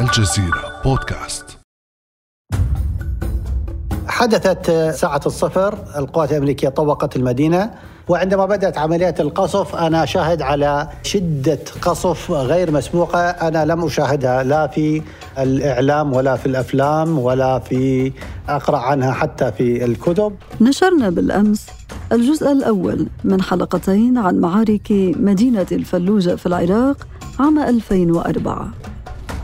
الجزيرة بودكاست. حدثت ساعة الصفر القوات الأمريكية طوقت المدينة وعندما بدأت عمليات القصف أنا شاهد على شدة قصف غير مسبوقة أنا لم أشاهدها لا في الإعلام ولا في الأفلام ولا في أقرأ عنها حتى في الكتب. نشرنا بالأمس الجزء الأول من حلقتين عن معارك مدينة الفلوجة في العراق عام 2004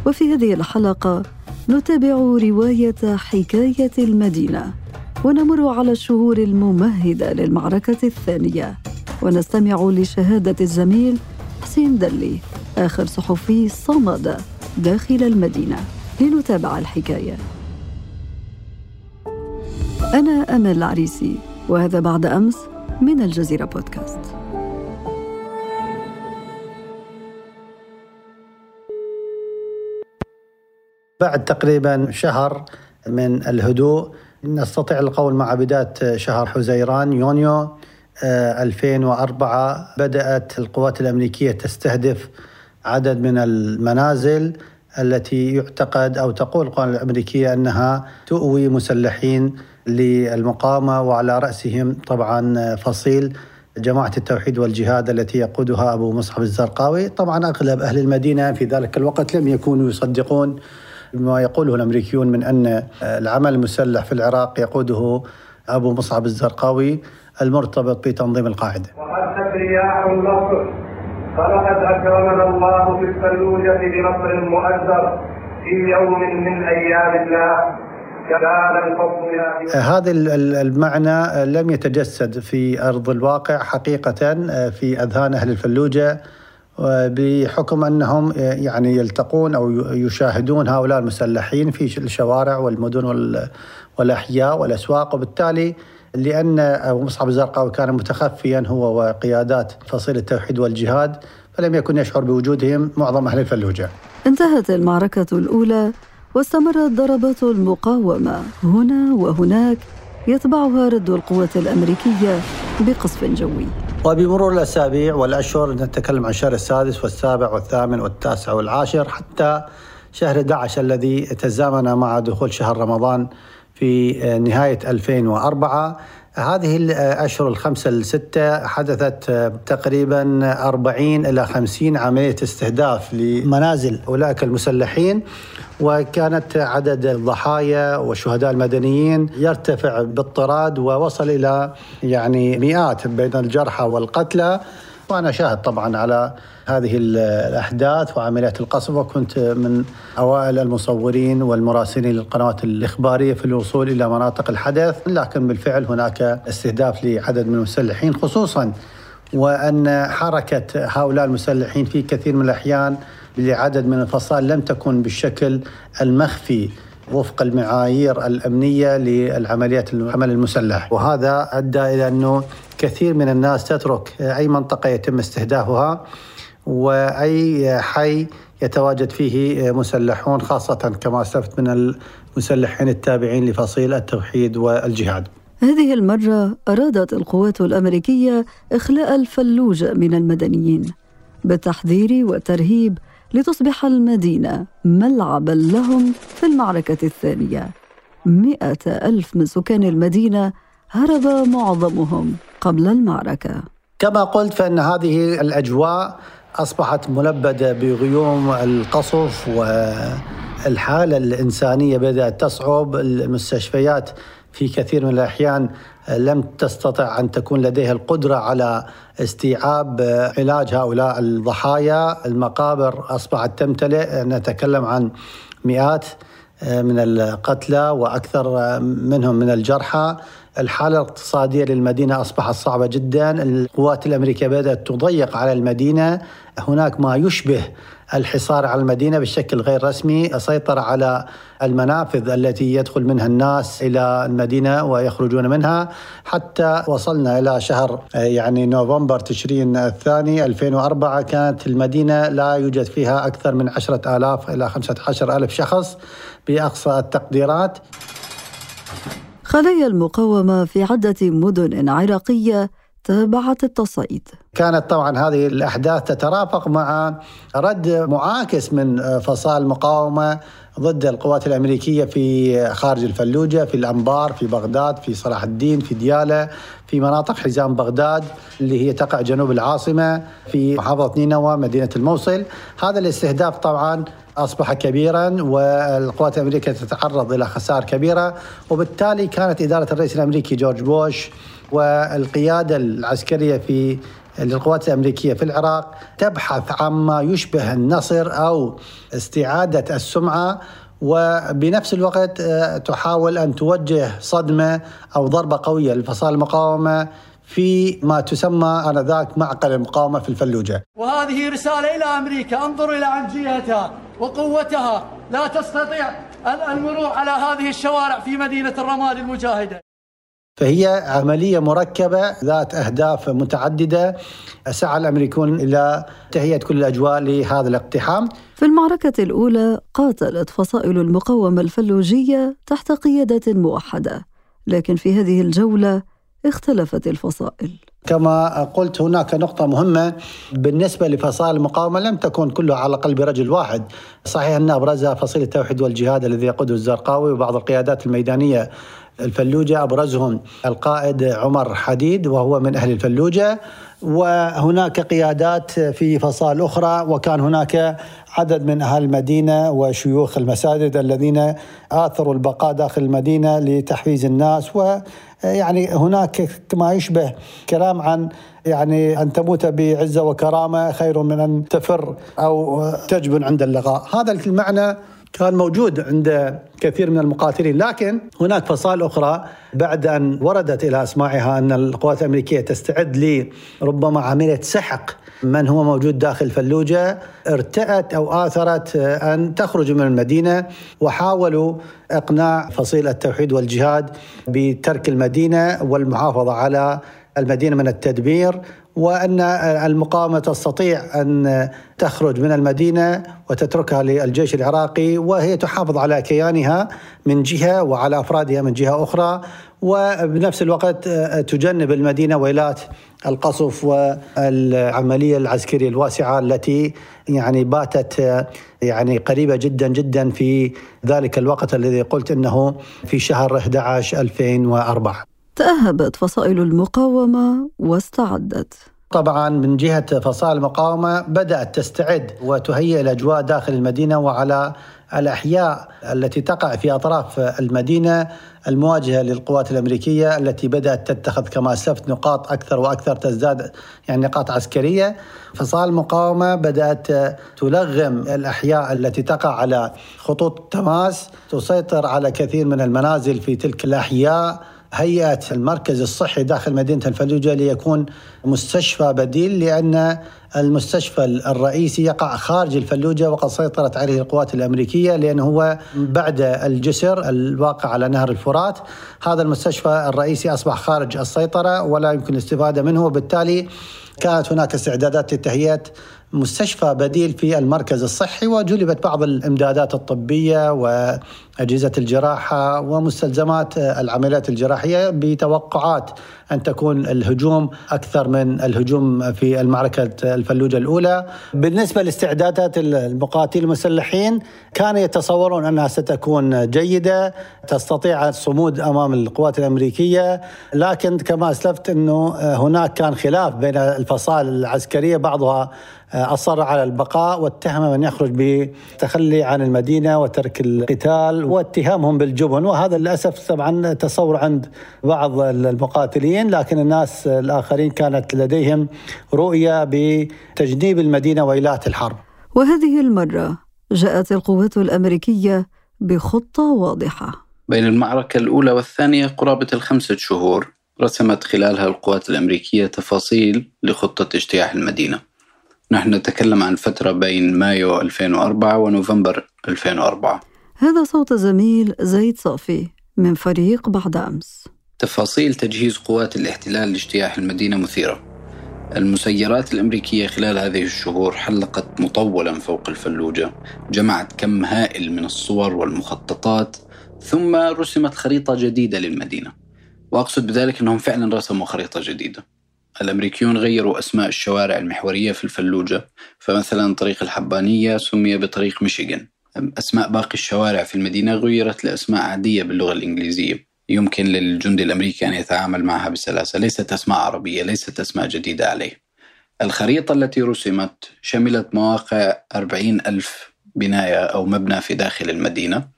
وفي هذه الحلقة نتابع رواية حكاية المدينة ونمر على الشهور الممهدة للمعركة الثانية ونستمع لشهادة الزميل حسين دلي آخر صحفي صمد داخل المدينة لنتابع الحكاية. أنا أمل العريسي وهذا بعد أمس من الجزيرة بودكاست. بعد تقريبا شهر من الهدوء. نستطيع القول مع بداية شهر حزيران يونيو 2004 بدأت القوات الأمريكية تستهدف عدد من المنازل التي يعتقد أو تقول القوات الأمريكية أنها تؤوي مسلحين للمقاومة وعلى رأسهم طبعا فصيل جماعة التوحيد والجهاد التي يقودها أبو مصعب الزرقاوي. طبعا أغلب أهل المدينة في ذلك الوقت لم يكونوا يصدقون ما يقوله الأمريكيون من أن العمل المسلح في العراق يقوده أبو مصعب الزرقاوي المرتبط بتنظيم القاعدة. وقد رياح النصر. فلقد أكرمنا الله في الفلوجة بنصر مؤزر في يوم من أيام الله. هذا المعنى لم يتجسد في أرض الواقع حقيقة في أذهان أهل الفلوجة. بحكم أنهم يعني يلتقون أو يشاهدون هؤلاء المسلحين في الشوارع والمدن والأحياء والأسواق وبالتالي لأن ابو مصعب الزرقاوي كان متخفيا هو وقيادات فصيل التوحيد والجهاد فلم يكن يشعر بوجودهم معظم أهل الفلوجة. انتهت المعركة الأولى واستمرت ضربات المقاومة هنا وهناك يتبعها رد القوات الأمريكية بقصف جوي. وبمرور الأسابيع والأشهر نتكلم عن الشهر السادس والسابع والثامن والتاسع والعاشر حتى شهر 11 الذي تزامن مع دخول شهر رمضان في نهاية 2004 هذه الأشهر الخمسة الستة حدثت تقريبا 40 إلى 50 عملية استهداف لمنازل أولئك المسلحين وكانت عدد الضحايا والشهداء المدنيين يرتفع باضطراد ووصل إلى يعني مئات بين الجرحى والقتلى. وأنا شاهد طبعا على هذه الأحداث وعمليات القصف وكنت من أوائل المصورين والمراسلين للقنوات الإخبارية في الوصول إلى مناطق الحدث. لكن بالفعل هناك استهداف لعدد من المسلحين خصوصا وأن حركة هؤلاء المسلحين في كثير من الأحيان لعدد من الفصائل لم تكن بالشكل المخفي وفق المعايير الأمنية للعمليات العمل المسلح. وهذا أدى إلى أنه كثير من الناس تترك أي منطقة يتم استهدافها وأي حي يتواجد فيه مسلحون خاصة كما أسلفت من المسلحين التابعين لفصيل التوحيد والجهاد. هذه المرة أرادت القوات الأمريكية إخلاء الفلوجة من المدنيين بالتحذير والترهيب لتصبح المدينة ملعبا لهم في المعركة الثانية. مئة ألف من سكان المدينة هرب معظمهم قبل المعركة. كما قلت فإن هذه الأجواء أصبحت ملبدة بغيوم القصف والحالة الإنسانية بدأت تصعب المستشفيات في كثير من الأحيان. لم تستطع أن تكون لديها القدرة على استيعاب علاج هؤلاء الضحايا. المقابر أصبحت تمتلئ. نتكلم عن مئات من القتلى وأكثر منهم من الجرحى. الحالة الاقتصادية للمدينة أصبحت صعبة جدا. القوات الأمريكية بدأت تضيق على المدينة. هناك ما يشبه الحصار على المدينة بشكل غير رسمي سيطر على المنافذ التي يدخل منها الناس إلى المدينة ويخرجون منها. حتى وصلنا إلى شهر يعني نوفمبر تشرين الثاني 2004 كانت المدينة لا يوجد فيها أكثر من عشرة آلاف إلى خمسة عشر ألف شخص بأقصى التقديرات. خلايا المقاومة في عدة مدن عراقية تابعت التصعيد. كانت طبعا هذه الأحداث تترافق مع رد معاكس من فصائل المقاومة ضد القوات الأمريكية في خارج الفلوجة في الأنبار في بغداد في صلاح الدين في ديالى في مناطق حزام بغداد اللي هي تقع جنوب العاصمة في محافظة نينوى مدينة الموصل. هذا الاستهداف طبعا أصبح كبيرا والقوات الأمريكية تتعرض إلى خسائر كبيرة وبالتالي كانت إدارة الرئيس الأمريكي جورج بوش والقيادة العسكرية في للقوات الأمريكية في العراق تبحث عما يشبه النصر أو استعادة السمعة وبنفس الوقت آه، تحاول أن توجه صدمة أو ضربة قوية لفصائل المقاومة في ما تسمى آنذاك معقل المقاومة في الفلوجة. وهذه رسالة إلى أمريكا انظروا إلى عنجيتها وقوتها لا تستطيع المرور على هذه الشوارع في مدينة الرمال المجاهدة. فهي عملية مركبة ذات أهداف متعددة. سعى الأمريكون إلى تهيئة كل الأجواء لهذا الاقتحام. في المعركة الأولى قاتلت فصائل المقاومة الفلوجية تحت قيادة موحدة لكن في هذه الجولة اختلفت الفصائل. كما قلت هناك نقطة مهمة. بالنسبة لفصائل المقاومة لم تكن كلها على قلب رجل واحد. صحيح أن أبرزها فصيل التوحيد والجهاد الذي يقوده الزرقاوي وبعض القيادات الميدانية الفلوجة أبرزهم القائد عمر حديد وهو من أهل الفلوجة وهناك قيادات في فصائل أخرى وكان هناك عدد من أهل المدينة وشيوخ المساجد الذين آثروا البقاء داخل المدينة لتحفيز الناس ويعني هناك ما يشبه كلام عن يعني أن تموت بعزة وكرامة خير من أن تفر أو تجبن عند اللقاء. هذا المعنى كان موجود عند كثير من المقاتلين لكن هناك فصائل أخرى بعد أن وردت إلى أسماعها أن القوات الأمريكية تستعد لربما عملية سحق من هو موجود داخل فلوجة ارتأت أو آثرت أن تخرج من المدينة وحاولوا إقناع فصيل التوحيد والجهاد بترك المدينة والمحافظة على المدينة من التدمير وأن المقاومة تستطيع أن تخرج من المدينة وتتركها للجيش العراقي وهي تحافظ على كيانها من جهة وعلى أفرادها من جهة أخرى وبنفس الوقت تجنب المدينة ويلات القصف والعملية العسكرية الواسعة التي يعني باتت يعني قريبة جدا جدا في ذلك الوقت الذي قلت إنه في شهر 11 2004 تأهبت فصائل المقاومة واستعدت. طبعا من جهة فصائل المقاومة بدأت تستعد وتهيئ الأجواء داخل المدينة وعلى الأحياء التي تقع في أطراف المدينة المواجهة للقوات الأمريكية التي بدأت تتخذ كما أسلفت نقاط أكثر وأكثر تزداد يعني نقاط عسكرية. فصائل المقاومة بدأت تلغم الأحياء التي تقع على خطوط التماس تسيطر على كثير من المنازل في تلك الأحياء. هيئت المركز الصحي داخل مدينة الفلوجة ليكون مستشفى بديل لأن المستشفى الرئيسي يقع خارج الفلوجة وقد سيطرت عليه القوات الأمريكية لأنه هو بعد الجسر الواقع على نهر الفرات. هذا المستشفى الرئيسي أصبح خارج السيطرة ولا يمكن الاستفادة منه وبالتالي كانت هناك استعدادات لتهيئة مستشفى بديل في المركز الصحي وجلبت بعض الإمدادات الطبية وأجهزة الجراحة ومستلزمات العمليات الجراحية بتوقعات أن تكون الهجوم أكثر من الهجوم في المعركة الفلوجة الأولى. بالنسبة لاستعدادات المقاتلين المسلحين كانوا يتصورون أنها ستكون جيدة تستطيع الصمود أمام القوات الأمريكية لكن كما أسلفت إنه هناك كان خلاف بين الفصائل العسكرية بعضها أصر على البقاء واتهم من يخرج بالتخلي عن المدينة وترك القتال واتهامهم بالجبن. وهذا للأسف طبعا تصور عند بعض المقاتلين لكن الناس الآخرين كانت لديهم رؤية بتجنيب المدينة وإلات الحرب. وهذه المرة جاءت القوات الأمريكية بخطة واضحة. بين المعركة الأولى والثانية قرابة الخمسة شهور رسمت خلالها القوات الأمريكية تفاصيل لخطة اجتياح المدينة. نحن نتكلم عن فترة بين مايو 2004 ونوفمبر 2004 هذا صوت زميل زيد صافي من فريق بعد أمس. تفاصيل تجهيز قوات الاحتلال لاجتياح المدينة مثيرة. المسيرات الأمريكية خلال هذه الشهور حلقت مطولا فوق الفلوجة. جمعت كم هائل من الصور والمخططات ثم رسمت خريطة جديدة للمدينة. وأقصد بذلك أنهم فعلا رسموا خريطة جديدة. الأمريكيون غيروا أسماء الشوارع المحورية في الفلوجة فمثلا طريق الحبانية سمي بطريق ميشيغان. أسماء باقي الشوارع في المدينة غيرت لأسماء عادية باللغة الإنجليزية. يمكن للجندي الأمريكي أن يتعامل معها بسلاسة. ليست أسماء عربية ليست أسماء جديدة عليه. الخريطة التي رسمت شملت مواقع أربعين ألف بناية أو مبنى في داخل المدينة.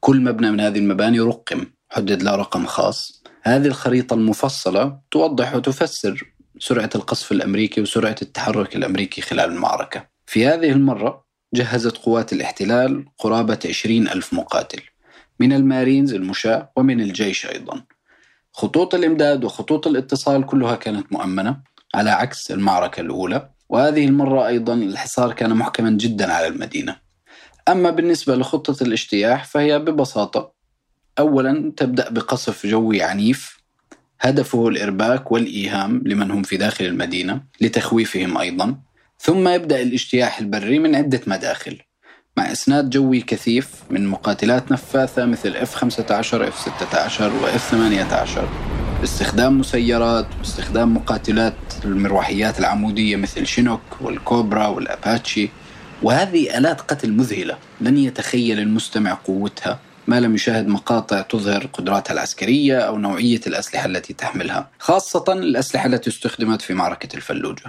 كل مبنى من هذه المباني رقم حدد له رقم خاص. هذه الخريطة المفصلة توضح وتفسر سرعة القصف الأمريكي وسرعة التحرك الأمريكي خلال المعركة. في هذه المرة جهزت قوات الاحتلال قرابة 20 ألف مقاتل من المارينز المشاة ومن الجيش أيضا. خطوط الإمداد وخطوط الاتصال كلها كانت مؤمنة على عكس المعركة الأولى وهذه المرة أيضا الحصار كان محكما جدا على المدينة. أما بالنسبة لخطة الاجتياح فهي ببساطة أولا تبدأ بقصف جوي عنيف هدفه الإرباك والإيهام لمن هم في داخل المدينة لتخويفهم أيضا ثم يبدأ الاجتياح البري من عدة مداخل مع إسناد جوي كثيف من مقاتلات نفاثة مثل F-15 F-16 و F-18 باستخدام مسيرات باستخدام مقاتلات المروحيات العمودية مثل شينوك والكوبرا والأباتشي وهذه آلات قتل مذهلة لن يتخيل المستمع قوتها. ما لم يشاهد مقاطع تظهر قدراتها العسكرية أو نوعية الأسلحة التي تحملها خاصة الأسلحة التي استخدمت في معركة الفلوجة.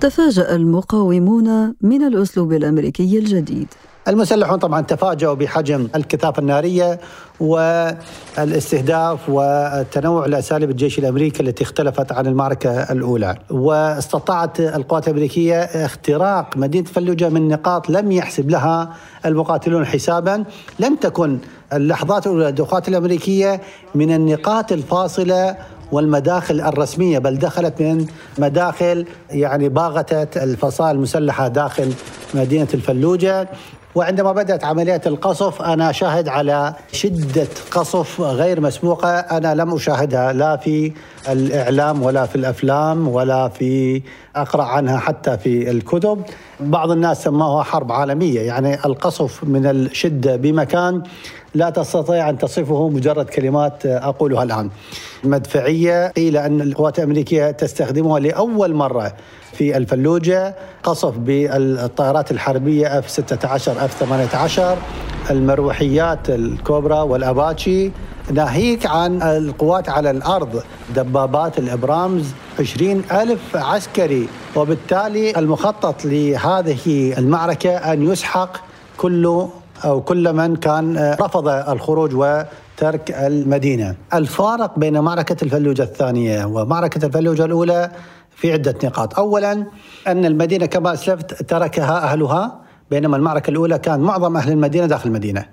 تفاجأ المقاومون من الأسلوب الأمريكي الجديد المسلحون طبعا تفاجؤوا بحجم الكثافة النارية والاستهداف وتنوع الأساليب الجيش الأمريكي التي اختلفت عن المعركة الأولى. واستطاعت القوات الأمريكية اختراق مدينة فلوجة من نقاط لم يحسب لها المقاتلون حسابا. لم تكن اللحظات الأولى القوات الأمريكية من النقاط الفاصلة والمداخل الرسمية بل دخلت من مداخل يعني باغتت الفصائل المسلحة داخل مدينة الفلوجة. وعندما بدأت عملية القصف أنا شاهد على شدة قصف غير مسبوقة. أنا لم أشاهدها لا في الإعلام ولا في الأفلام ولا في أقرأ عنها حتى في الكتب. بعض الناس سموها حرب عالمية يعني القصف من الشدة بمكان. لا تستطيع أن تصفه مجرد كلمات أقولها الآن. مدفعية قيل أن القوات الأمريكية تستخدمها لأول مرة في الفلوجة قصف بالطائرات الحربية اف 16 اف 18 المروحيات الكوبرا والأباتشي. ناهيك عن القوات على الأرض دبابات الإبرامز 20 ألف عسكري. وبالتالي المخطط لهذه المعركة أن يسحق كل أو كل من كان رفض الخروج وترك المدينة. الفارق بين معركة الفلوجة الثانية ومعركة الفلوجة الأولى في عدة نقاط. أولا أن المدينة كما أسلفت تركها أهلها بينما المعركة الأولى كان معظم أهل المدينة داخل المدينة.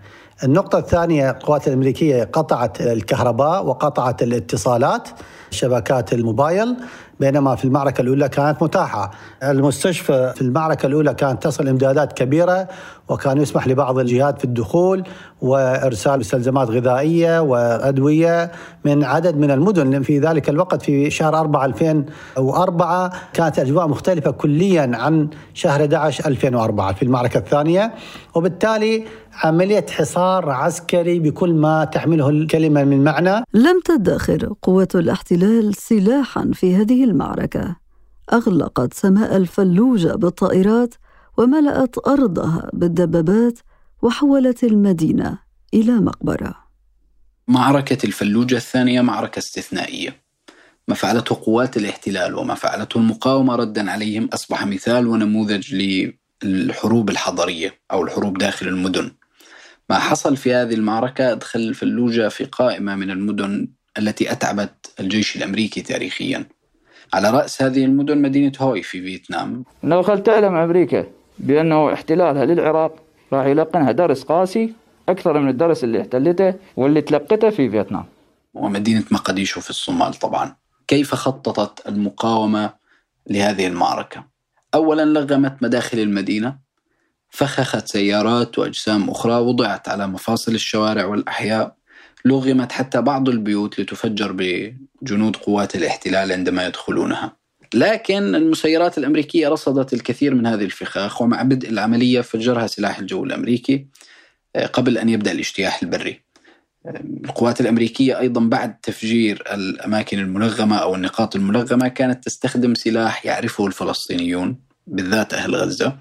النقطة الثانية القوات الأمريكية قطعت الكهرباء وقطعت الاتصالات شبكات الموبايل بينما في المعركة الأولى كانت متاحة. المستشفى في المعركة الأولى كانت تصل إمدادات كبيرة وكان يسمح لبعض الجهات في الدخول وإرسال مستلزمات غذائية وأدوية من عدد من المدن. في ذلك الوقت في شهر 4 2004 كانت أجواء مختلفة كليا عن شهر 11 2004 في المعركة الثانية وبالتالي عملية حصار عسكري بكل ما تحمله الكلمة من معنى. لم تدخر قوة الاحتلال سلاحا في هذه المعركة أغلقت سماء الفلوجة بالطائرات وملأت أرضها بالدبابات وحولت المدينة إلى مقبرة. معركة الفلوجة الثانية معركة استثنائية. ما فعلته قوات الاحتلال وما فعلته المقاومة ردا عليهم أصبح مثال ونموذج للحروب الحضرية أو الحروب داخل المدن. ما حصل في هذه المعركة أدخل الفلوجة في قائمة من المدن التي أتعبت الجيش الأمريكي تاريخيا. على رأس هذه المدن مدينة هوي في فيتنام. لو خل تعلم أمريكا. بأنه احتلالها للعراق راح يلقنها درس قاسي أكثر من الدرس اللي احتلته واللي تلقته في فيتنام. ومدينة مقديشو في الصومال طبعا. كيف خططت المقاومة لهذه المعركة؟ أولا لغمت مداخل المدينة فخخت سيارات وأجسام أخرى وضعت على مفاصل الشوارع والأحياء لغمت حتى بعض البيوت لتفجر بجنود قوات الاحتلال عندما يدخلونها. لكن المسيرات الأمريكية رصدت الكثير من هذه الفخاخ ومع بدء العملية فجرها سلاح الجو الأمريكي آه، قبل أن يبدأ الاجتياح البري. القوات الأمريكية أيضا بعد تفجير الأماكن الملغمة أو النقاط الملغمة كانت تستخدم سلاح يعرفه الفلسطينيون بالذات أهل غزة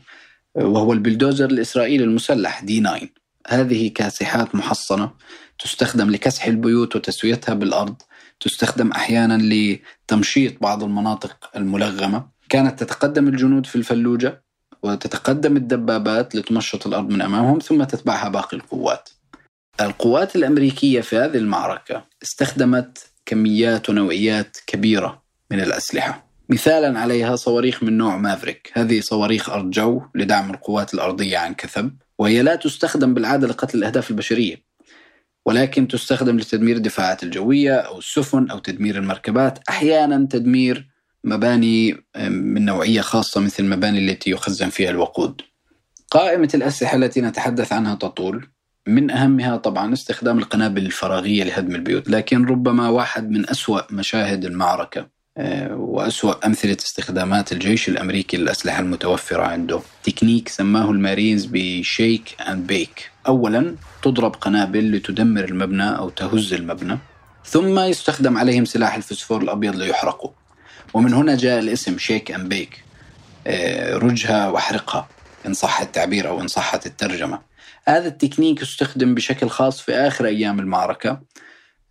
وهو البلدوزر الإسرائيلي المسلح دي 9 هذه كاسحات محصنة تستخدم لكسح البيوت وتسويتها بالأرض. تستخدم أحيانا لتمشيط بعض المناطق الملغمة. كانت تتقدم الجنود في الفلوجة وتتقدم الدبابات لتمشط الأرض من أمامهم ثم تتبعها باقي القوات. القوات الأمريكية في هذه المعركة استخدمت كميات ونوعيات كبيرة من الأسلحة. مثالا عليها صواريخ من نوع مافريك. هذه صواريخ أرض جو لدعم القوات الأرضية عن كثب وهي لا تستخدم بالعادة لقتل الأهداف البشرية. ولكن تستخدم لتدمير الدفاعات الجوية أو السفن أو تدمير المركبات. أحيانا تدمير مباني من نوعية خاصة مثل المباني التي يخزن فيها الوقود. قائمة الأسلحة التي نتحدث عنها تطول. من أهمها طبعا استخدام القنابل الفراغية لهدم البيوت لكن ربما واحد من أسوأ مشاهد المعركة. وأسوأ أمثلة استخدامات الجيش الأمريكي للأسلحة المتوفرة عنده. تكنيك سماه المارينز ب shake and bake. أولا تضرب قنابل لتدمر المبنى أو تهز المبنى ثم يستخدم عليهم سلاح الفسفور الأبيض ليحرقوا ومن هنا جاء الاسم shake and bake. رجها واحرقها إن صح التعبير أو إن صحت الترجمة. هذا التكنيك استخدم بشكل خاص في آخر أيام المعركة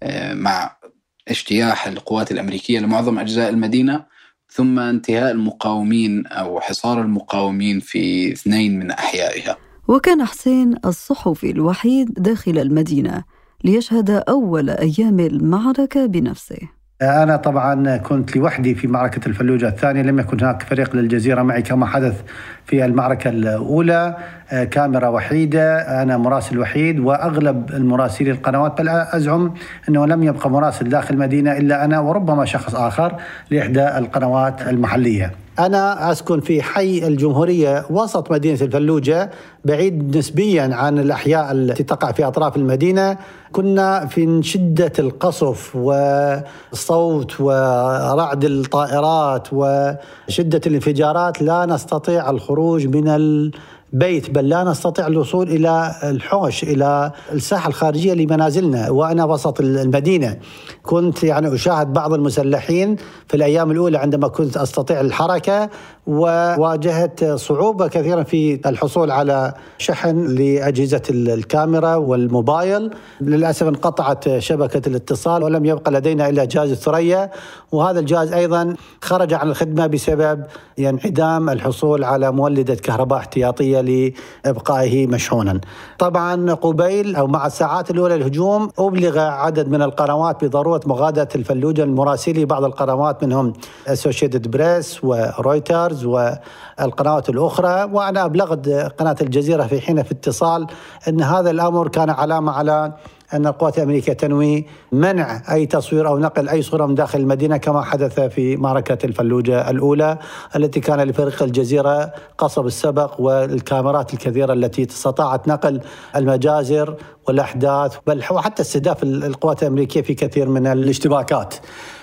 آه، مع اجتياح القوات الأمريكية لمعظم أجزاء المدينة ثم انتهاء المقاومين أو حصار المقاومين في اثنين من أحيائها. وكان حسين الصحفي الوحيد داخل المدينة ليشهد أول أيام المعركة بنفسه. أنا طبعا كنت لوحدي في معركة الفلوجة الثانية لم يكن هناك فريق للجزيرة معي كما حدث في المعركة الأولى. آه، كاميرا وحيدة أنا مراسل وحيد وأغلب المراسلي القنوات بل أزعم أنه لم يبقى مراسل داخل المدينة إلا أنا وربما شخص آخر لإحدى القنوات المحلية. أنا أسكن في حي الجمهورية وسط مدينة الفلوجة بعيد نسبيا عن الأحياء التي تقع في أطراف المدينة. كنا في شدة القصف والصوت ورعد الطائرات وشدة الانفجارات. لا نستطيع الخروج من بيت بل لا نستطيع الوصول إلى الحوش إلى الساحة الخارجية لمنازلنا. وأنا وسط المدينة كنت يعني أشاهد بعض المسلحين في الأيام الأولى عندما كنت أستطيع الحركة وواجهت صعوبة كثيرا في الحصول على شحن لأجهزة الكاميرا والموبايل. للأسف انقطعت شبكة الاتصال ولم يبقى لدينا إلا جهاز الثريا. وهذا الجهاز أيضا خرج عن الخدمة بسبب انعدام الحصول على مولدة كهرباء احتياطية. لإبقائه مشحونا. طبعا قبيل أو مع الساعات الأولى الهجوم أبلغ عدد من القنوات بضرورة مغادرة الفلوجه المراسلي بعض القنوات منهم اسوشيتد بريس ورويترز والقنوات الأخرى وأنا أبلغت قناة الجزيرة في حين في اتصال إن هذا الأمر كان علامة على أن القوات الأمريكية تنوي منع أي تصوير أو نقل أي صورة من داخل المدينة كما حدث في معركة الفلوجة الأولى التي كان لفريق الجزيرة قصب السبق والكاميرات الكثيرة التي استطاعت نقل المجازر والأحداث بل وحتى استهداف القوات الأمريكية في كثير من الاشتباكات.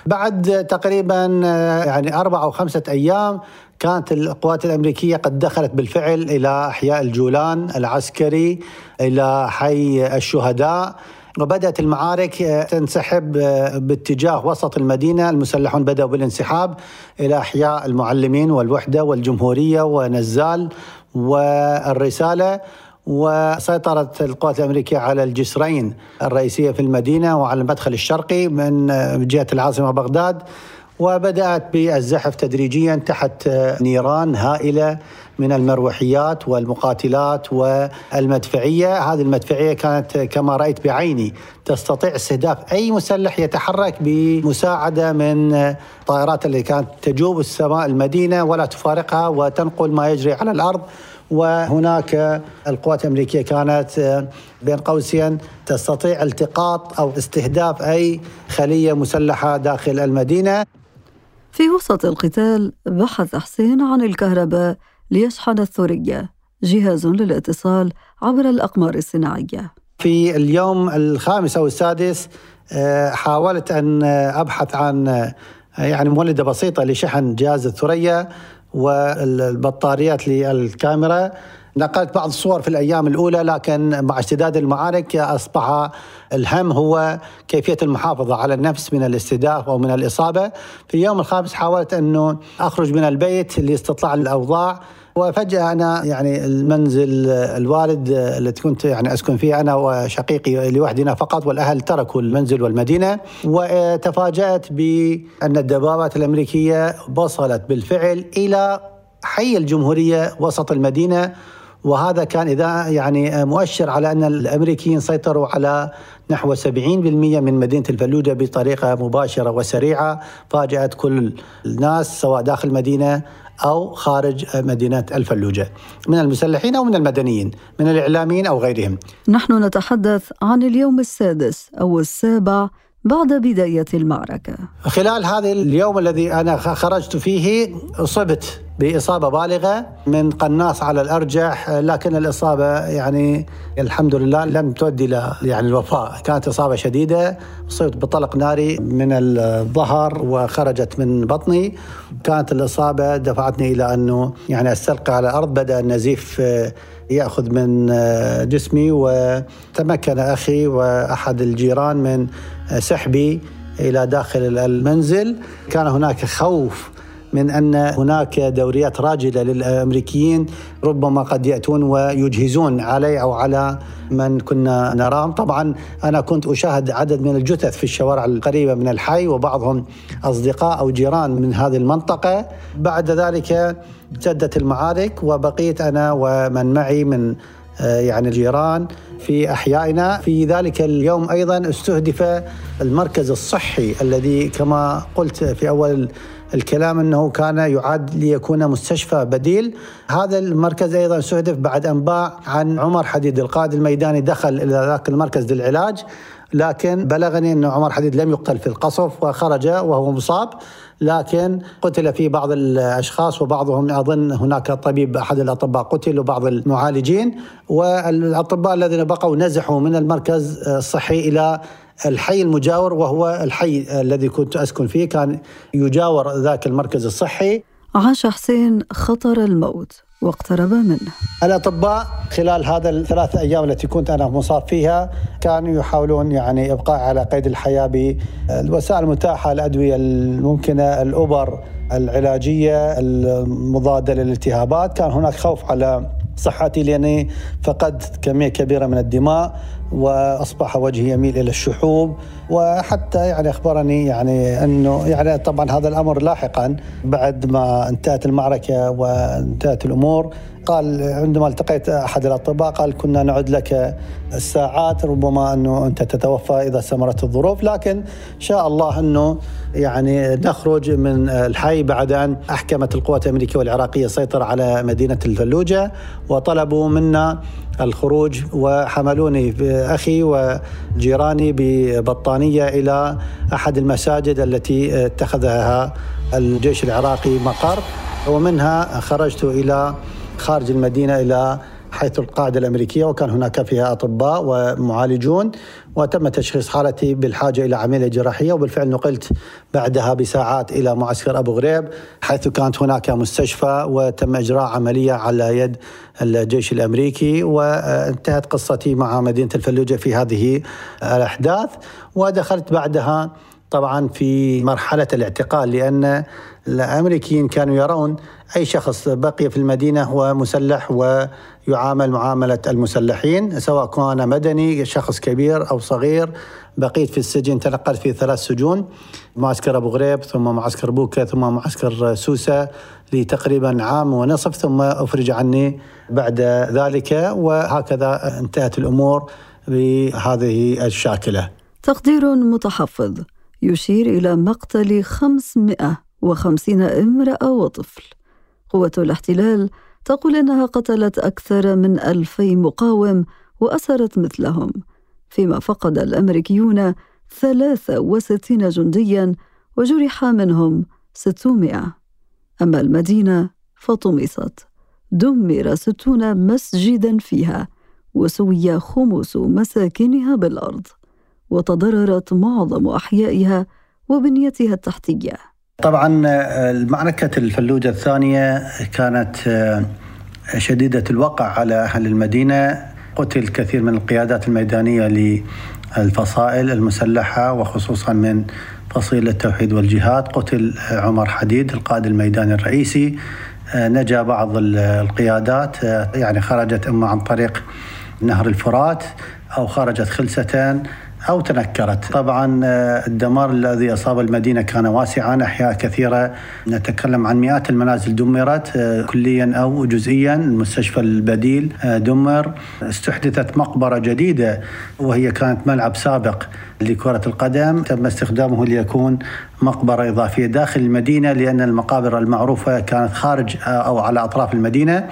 بعد تقريبا يعني أربع أو خمسة أيام كانت القوات الأمريكية قد دخلت بالفعل إلى أحياء الجولان العسكري إلى حي الشهداء. وبدأت المعارك تنسحب باتجاه وسط المدينة، المسلحون بدأوا بالانسحاب إلى أحياء المعلمين والوحدة والجمهورية ونزال والرسالة. وسيطرت القوات الأمريكية على الجسرين الرئيسية في المدينة وعلى المدخل الشرقي من جهة العاصمة بغداد. وبدأت بالزحف تدريجيا تحت نيران هائلة من المروحيات والمقاتلات والمدفعية، هذه المدفعية كانت كما رأيت بعيني تستطيع استهداف أي مسلح يتحرك بمساعدة من طائرات اللي كانت تجوب السماء المدينة ولا تفارقها وتنقل ما يجري على الأرض. وهناك القوات الأمريكية كانت بين قوسين تستطيع التقاط أو استهداف أي خلية مسلحة داخل المدينة. في وسط القتال بحث حسين عن الكهرباء ليشحن الثورية جهاز للاتصال عبر الأقمار الصناعية. في اليوم الخامس أو السادس آه، حاولت أن أبحث عن آه، يعني مولدة بسيطة لشحن جهاز الثريا والبطاريات للكاميرا. نقلت بعض الصور في الأيام الأولى لكن مع اشتداد المعارك أصبح الهم هو كيفية المحافظة على النفس من الاستهداف أو من الإصابة. في اليوم الخامس حاولت أنه أخرج من البيت لاستطلاع الأوضاع وفجأة أنا يعني المنزل الوالد التي كنت يعني أسكن فيه أنا وشقيقي لوحدنا فقط والأهل تركوا المنزل والمدينة. وتفاجأت بأن الدبابات الأمريكية وصلت بالفعل إلى حي الجمهورية وسط المدينة وهذا كان إذا يعني مؤشر على أن الأمريكيين سيطروا على نحو 70% من مدينة الفلوجة بطريقة مباشرة وسريعة فاجأت كل الناس سواء داخل المدينة أو خارج مدينة الفلوجة من المسلحين أو من المدنيين من الإعلاميين أو غيرهم. نحن نتحدث عن اليوم السادس أو السابع بعد بداية المعركة. خلال هذا اليوم الذي أنا خرجت فيه أصبت بإصابة بالغة من قناص على الأرجح لكن الإصابة يعني الحمد لله لم تؤدي إلى يعني الوفاة. كانت إصابة شديدة أصبت بطلق ناري من الظهر وخرجت من بطني. كانت الإصابة دفعتني إلى أنه يعني أستلقى على الأرض بدأ النزيف يأخذ من جسمي وتمكن أخي وأحد الجيران من سحبي إلى داخل المنزل. كان هناك خوف من أن هناك دوريات راجلة للأمريكيين ربما قد يأتون ويجهزون علي أو على من كنا نراهم، طبعا أنا كنت أشاهد عدد من الجثث في الشوارع القريبة من الحي وبعضهم أصدقاء أو جيران من هذه المنطقة، بعد ذلك جدت المعارك وبقيت أنا ومن معي من يعني الجيران في أحيائنا. في ذلك اليوم أيضا استهدف المركز الصحي الذي كما قلت في أول الكلام أنه كان يعد ليكون مستشفى بديل. هذا المركز أيضا استهدف بعد أنباء عن عمر حديد القائد الميداني دخل إلى ذاك المركز للعلاج لكن بلغني أن عمر حديد لم يقتل في القصف وخرج وهو مصاب لكن قتل في بعض الأشخاص وبعضهم أظن هناك طبيب أحد الأطباء قتل وبعض المعالجين والأطباء الذين بقوا نزحوا من المركز الصحي إلى الحي المجاور وهو الحي الذي كنت أسكن فيه كان يجاور ذاك المركز الصحي. عاش حسين خطر الموت واقترب منه. الأطباء خلال هذا الثلاث أيام التي كنت أنا مصاب فيها كانوا يحاولون يعني إبقاء على قيد الحياة بالوسائل المتاحة الأدوية الممكنة الأوبر العلاجية المضادة للالتهابات. كان هناك خوف على صحتي لأني فقدت كمية كبيرة من الدماء. وأصبح وجهي يميل إلى الشحوب وحتى يعني أخبرني يعني أنه يعني طبعا هذا الأمر لاحقا بعد ما انتهت المعركة وانتهت الأمور. قال عندما التقيت أحد الأطباء قال كنا نعد لك الساعات ربما أنه أنت تتوفى إذا استمرت الظروف لكن شاء الله أنه يعني نخرج من الحي بعد أن أحكمت القوات الأمريكية والعراقية السيطرة على مدينة الفلوجة وطلبوا منا الخروج وحملوني أخي وجيراني ببطانية إلى أحد المساجد التي اتخذها الجيش العراقي مقر ومنها خرجت إلى خارج المدينة إلى حيث القاعدة الأمريكية وكان هناك فيها أطباء ومعالجون وتم تشخيص حالتي بالحاجة إلى عملية جراحية. وبالفعل نقلت بعدها بساعات إلى معسكر أبو غريب حيث كانت هناك مستشفى وتم إجراء عملية على يد الجيش الأمريكي. وانتهت قصتي مع مدينة الفلوجة في هذه الأحداث. ودخلت بعدها طبعا في مرحلة الاعتقال لأن الأمريكيين كانوا يرون أي شخص بقي في المدينة هو مسلح ويعامل معاملة المسلحين سواء كان مدني شخص كبير أو صغير بقيت في السجن تنقلت في ثلاث سجون معسكر أبو غريب ثم معسكر بوكا ثم معسكر سوسة لتقريبا عام ونصف ثم أفرج عني بعد ذلك وهكذا انتهت الأمور بهذه الشاكلة. تقدير متحفظ. يشير إلى مقتل 550 امرأة وطفل. قوة الاحتلال تقول إنها قتلت أكثر من ألفي مقاوم وأسرت مثلهم فيما فقد الأمريكيون 63 جنديا وجرح منهم 600 أما المدينة فطمست دمر 60 مسجدا فيها وسوي خمس مساكنها بالأرض وتضررت معظم أحيائها وبنيتها التحتية. طبعا المعركة الفلوجة الثانية كانت شديدة الوقع على أهل المدينة. قتل كثير من القيادات الميدانية للفصائل المسلحة وخصوصا من فصيل التوحيد والجهاد. قتل عمر حديد القائد الميداني الرئيسي. نجا بعض القيادات يعني خرجت إما عن طريق نهر الفرات أو خرجت خلسة أو تنكرت. طبعا آه، الدمار الذي أصاب المدينة كان واسعا أحياء كثيرة. نتكلم عن مئات المنازل دمرت آه، كليا أو جزئيا. المستشفى البديل آه، دمر. استحدثت مقبرة جديدة وهي كانت ملعب سابق. لكرة القدم تم استخدامه ليكون مقبرة إضافية داخل المدينة لأن المقابر المعروفة كانت خارج أو على أطراف المدينة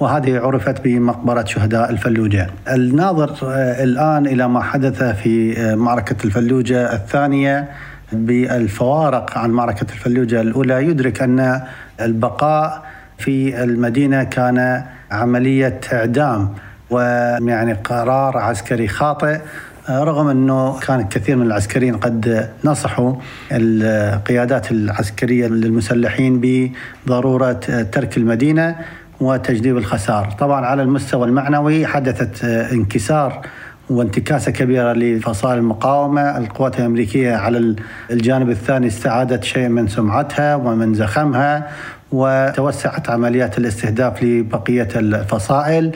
وهذه عرفت بمقبرة شهداء الفلوجة. الناظر الآن إلى ما حدث في معركة الفلوجة الثانية بالفوارق عن معركة الفلوجة الأولى. يدرك أن البقاء في المدينة كان عملية إعدام ويعني قرار عسكري خاطئ. رغم أنه كان كثير من العسكريين قد نصحوا القيادات العسكرية للمسلحين بضرورة ترك المدينة وتجنيب الخسائر، طبعا على المستوى المعنوي حدثت انكسار وانتكاسة كبيرة لفصائل المقاومة. القوات الأمريكية على الجانب الثاني استعادت شيء من سمعتها ومن زخمها وتوسعت عمليات الاستهداف لبقية الفصائل.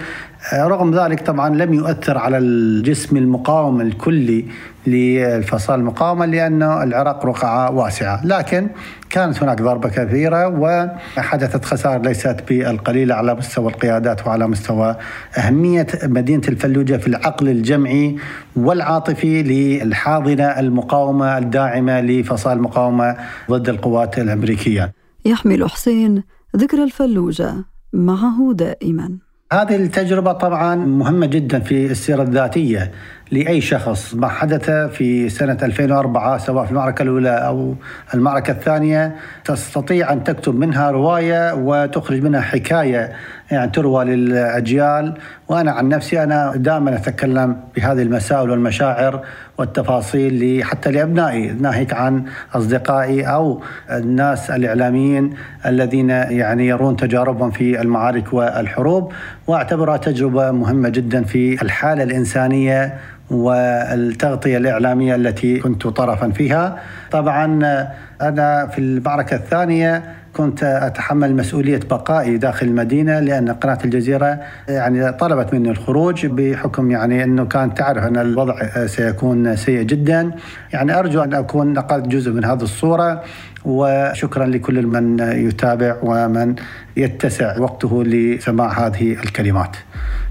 رغم ذلك طبعا لم يؤثر على الجسم المقاوم الكلي للفصائل المقاومة لأن العراق رقعة واسعة. لكن كانت هناك ضربة كبيرة وحدثت خسائر ليست بالقليلة على مستوى القيادات وعلى مستوى أهمية مدينة الفلوجة في العقل الجمعي والعاطفي للحاضنة المقاومة الداعمة لفصائل المقاومة ضد القوات الأمريكية. يحمل حسين ذكر الفلوجة معه دائما. هذه التجربة طبعا مهمة جدا في السيرة الذاتية لأي شخص. ما حدث في سنة 2004 سواء في المعركة الأولى أو المعركة الثانية تستطيع أن تكتب منها رواية وتخرج منها حكاية يعني تروى للأجيال. وأنا عن نفسي أنا دائما أتكلم بهذه المسائل والمشاعر والتفاصيل حتى لأبنائي ناهيك عن أصدقائي أو الناس الإعلاميين الذين يعني يرون تجاربهم في المعارك والحروب. وأعتبرها تجربة مهمة جدا في الحالة الإنسانية والتغطية الإعلامية التي كنت طرفا فيها. طبعا أنا في المعركة الثانية كنت أتحمل مسؤولية بقائي داخل المدينة لأن قناة الجزيرة يعني طلبت مني الخروج بحكم يعني أنه كانت تعرف أن الوضع سيكون سيء جدا. يعني أرجو أن أكون نقلت جزء من هذه الصورة وشكرا لكل من يتابع ومن يتسع وقته لسماع هذه الكلمات.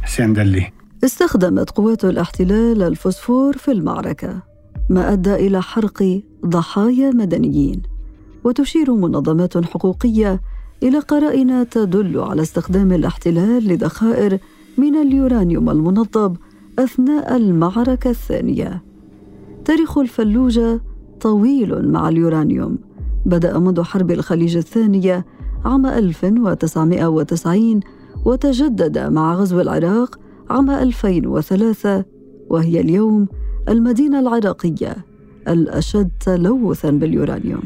حسين دلي. استخدمت قوات الاحتلال الفوسفور في المعركة ما أدى إلى حرق ضحايا مدنيين. وتشير منظمات حقوقية إلى قرائن تدل على استخدام الاحتلال لذخائر من اليورانيوم المنضب أثناء المعركة الثانية. تاريخ الفلوجة طويل مع اليورانيوم. بدأ منذ حرب الخليج الثانية عام 1990 وتجدد مع غزو العراق عام 2003 وهي اليوم المدينة العراقية الأشد تلوثا باليورانيوم.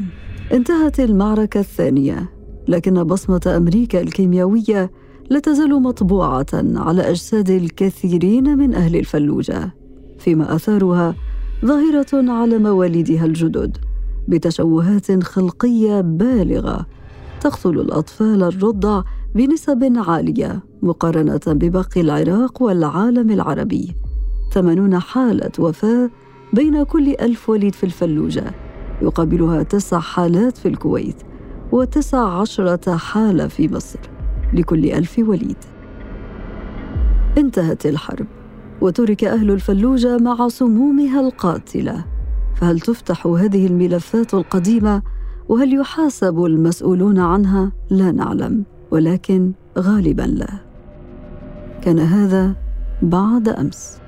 انتهت المعركة الثانية لكن بصمة أمريكا الكيميائية لا تزال مطبوعة على أجساد الكثيرين من أهل الفلوجة فيما أثارها ظاهرة على مواليدها الجدد بتشوهات خلقية بالغة تقتل الأطفال الرضع بنسب عالية مقارنة بباقي العراق والعالم العربي. ثمانون حالة وفاة بين كل ألف وليد في الفلوجة. يقابلها تسع حالات في الكويت وتسع عشرة حالة في مصر لكل ألف وليد. انتهت الحرب وترك أهل الفلوجة مع سمومها القاتلة. فهل تفتح هذه الملفات القديمة؟ وهل يحاسب المسؤولون عنها؟ لا نعلم ولكن غالبا لا. كان هذا بعد أمس.